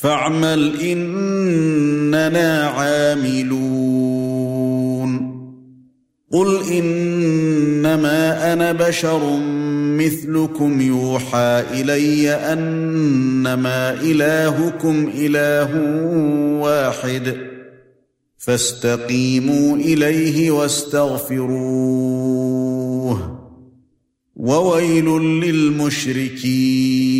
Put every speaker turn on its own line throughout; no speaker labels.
فاعمل إننا عاملون. قل إنما أنا بشر مثلكم يوحى إلي أنما إلهكم إله واحد. فاستقيموا إليه واستغفروه. وويل للمشركين.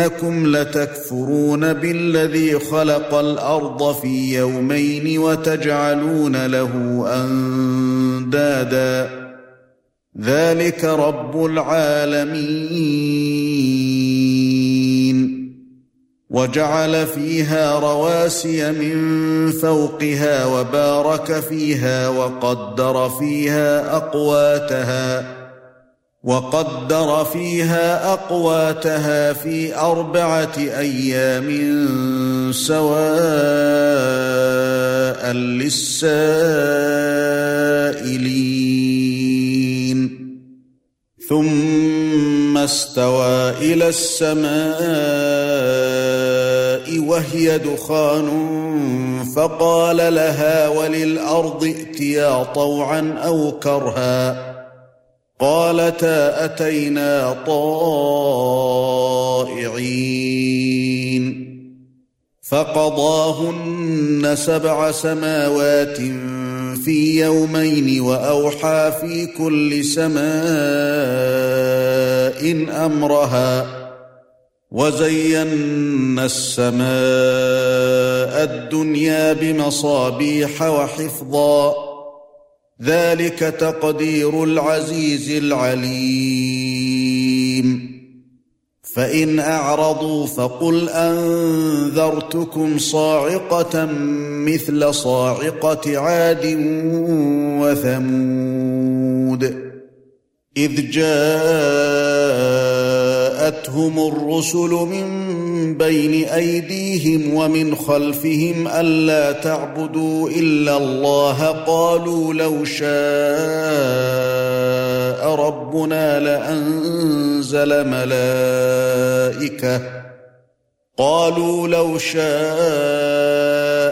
ائنكم لتكفرون بالذي خلق الأرض في يومين وتجعلون له أندادا. ذلك رب العالمين. وجعل فيها رواسي من فوقها وبارك فيها وقدر فيها أقواتها. وقدر فيها أقواتها في أربعة أيام سواء للسائلين. ثم استوى إلى السماء وهي دخان فقال لها وللأرض ائتيا طوعا أو كرها. قالتا أتينا طائعين. فقضاهن سبع سماوات في يومين وأوحى في كل سماء أمرها وزينا السماء الدنيا بمصابيح وحفظا ذلك تقدير العزيز العليم. فإن أعرضوا فقل أنذرتكم صاعقة مثل صاعقة عاد وثمود. إذ جاءتهم الرسل من بين أيديهم ومن خلفهم ألا تعبدوا إلا الله قالوا لو شاء ربنا لأنزل ملائكة قالوا لو شاء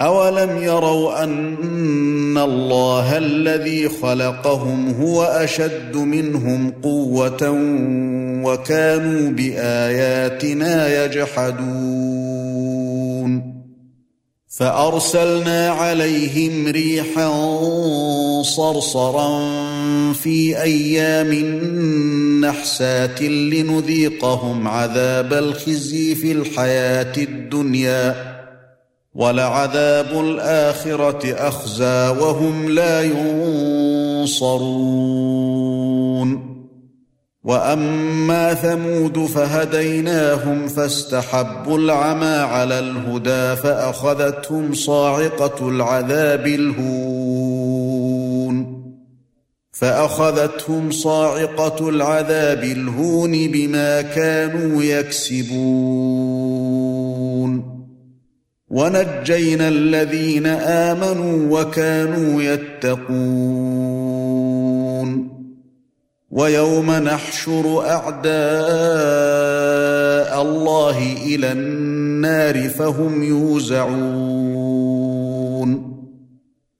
اولم يروا ان الله الذي خلقهم هو اشد منهم قوه وكانوا باياتنا يجحدون فارسلنا عليهم ريحا صرصرا في أيام نحسات لنذيقهم عذاب الخزي في الحياة الدنيا ولعذاب الآخرة أخزى وهم لا ينصرون. وأما ثمود فهديناهم فاستحبوا العمى على الهدى فأخذتهم صاعقة العذاب الهون. فأخذتهم صاعقة العذاب الهون بما كانوا يكسبون. ونجينا الذين آمنوا وكانوا يتقون. ويوم نحشر أعداء الله إلى النار فهم يوزعون.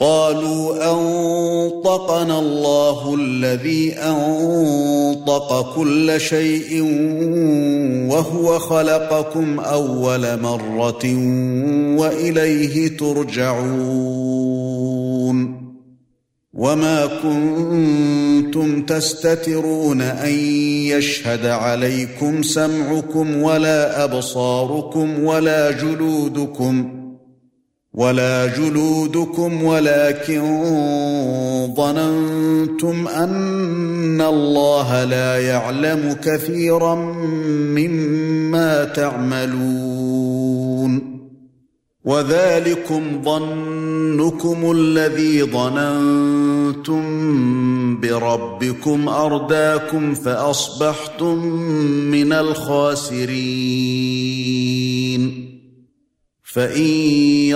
قالوا أنطقنا الله الذي أنطق كل شيء وهو خلقكم أول مرة وإليه ترجعون وما كنتم تستترون أن يشهد عليكم سمعكم ولا أبصاركم ولا جلودكم ولا جلودكم ولكن ظننتم أن الله لا يعلم كثيرا مما تعملون. وذلكم ظنكم الذي ظننتم بربكم أرداكم فأصبحتم من الخاسرين. فإن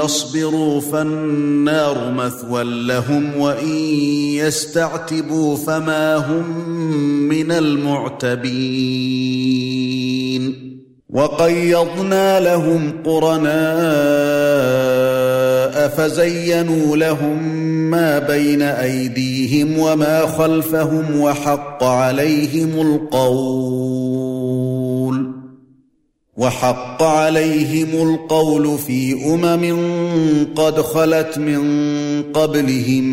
يصبروا فالنار مثوى لهم وإن يستعتبوا فما هم من المعتبين. وقيضنا لهم قرناء فزينوا لهم ما بين أيديهم وما خلفهم وحق عليهم القول. وحق عليهم القول في أمم قد خلت من قبلهم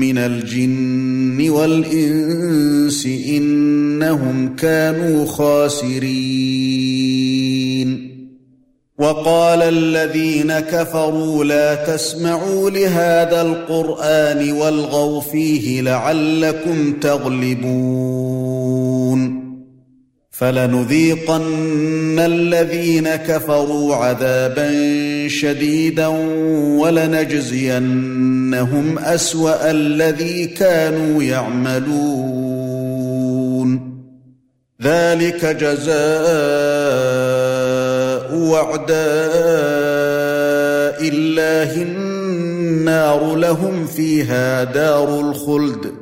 من الجن والإنس إنهم كانوا خاسرين. وقال الذين كفروا لا تسمعوا لهذا القرآن والغوا فيه لعلكم تغلبون. فلنذيقن الذين كفروا عذابا شديدا ولنجزينهم أسوأ الذي كانوا يعملون. ذلك جزاء وعداء الله النار لهم فيها دار الخلد.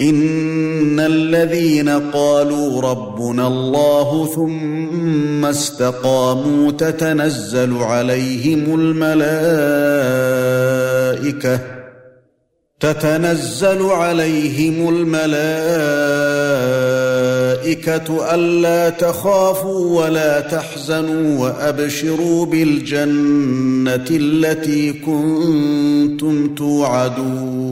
ان الذين قالوا ربنا الله ثم استقاموا تتنزل عليهم الملائكه تتنزل عليهم الملائكه الا تخافوا ولا تحزنوا وابشروا بالجنه التي كنتم توعدون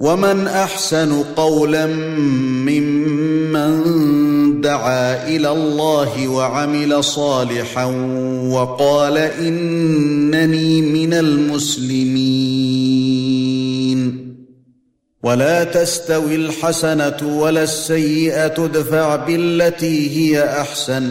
ومن احسن قولا ممن دعا إلى الله وعمل صالحا وقال انني من المسلمين ولا تستوي الحسنه ولا السيئه ادفع بالتي هي احسن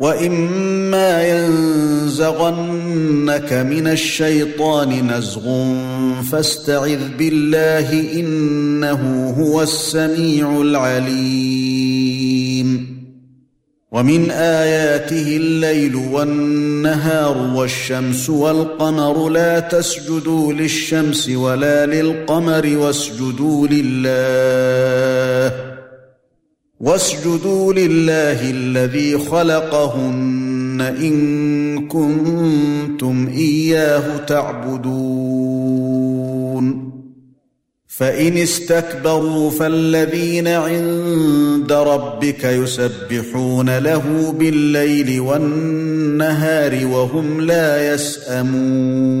واما ينزغنك من الشيطان نزغ فاستعذ بالله انه هو السميع العليم ومن اياته الليل والنهار والشمس والقمر لا تسجدوا للشمس ولا للقمر واسجدوا لله واسجدوا لله الذي خلقهن إن كنتم إياه تعبدون. فإن استكبروا فالذين عند ربك يسبحون له بالليل والنهار وهم لا يسأمون.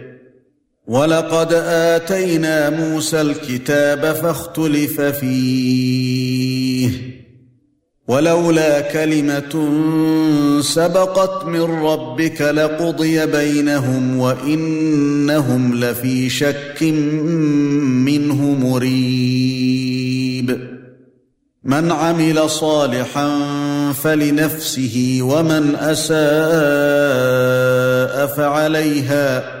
ولقد آتينا موسى الكتاب فاختلف فيه. ولولا كلمة سبقت من ربك لقضي بينهم وإنهم لفي شك منه مريب. من عمل صالحا فلنفسه ومن أساء فعليها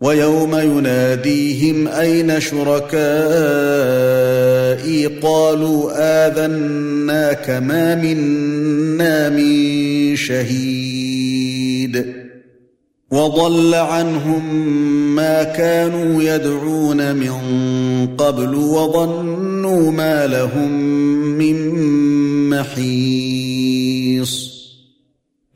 ويوم يناديهم أين شركائي قالوا آذناك ما منا من شهيد وضل عنهم ما كانوا يدعون من قبل وظنوا ما لهم من محيص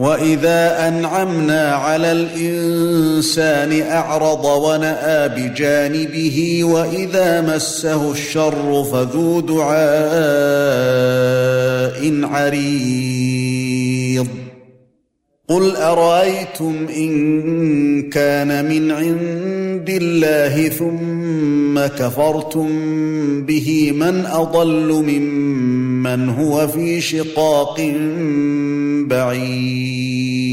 واذا انعمنا على الانسان اعرض وناى بجانبه واذا مسه الشر فذو دعاء عريض قل ارايتم ان كان من عند الله ثم كفرتم به من اضل ممن هو في شقاق بعيد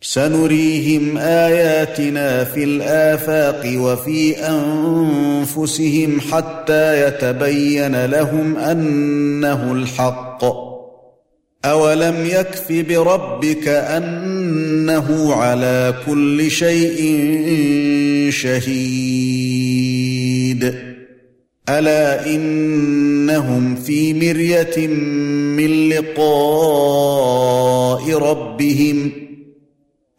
سنريهم اياتنا في الافاق وفي انفسهم حتى يتبين لهم انه الحق اولم يكف بربك انه على كل شيء شهيد الا انهم في مريه من لقاء ربهم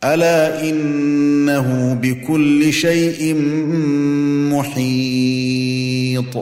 الا انه بكل شيء محيط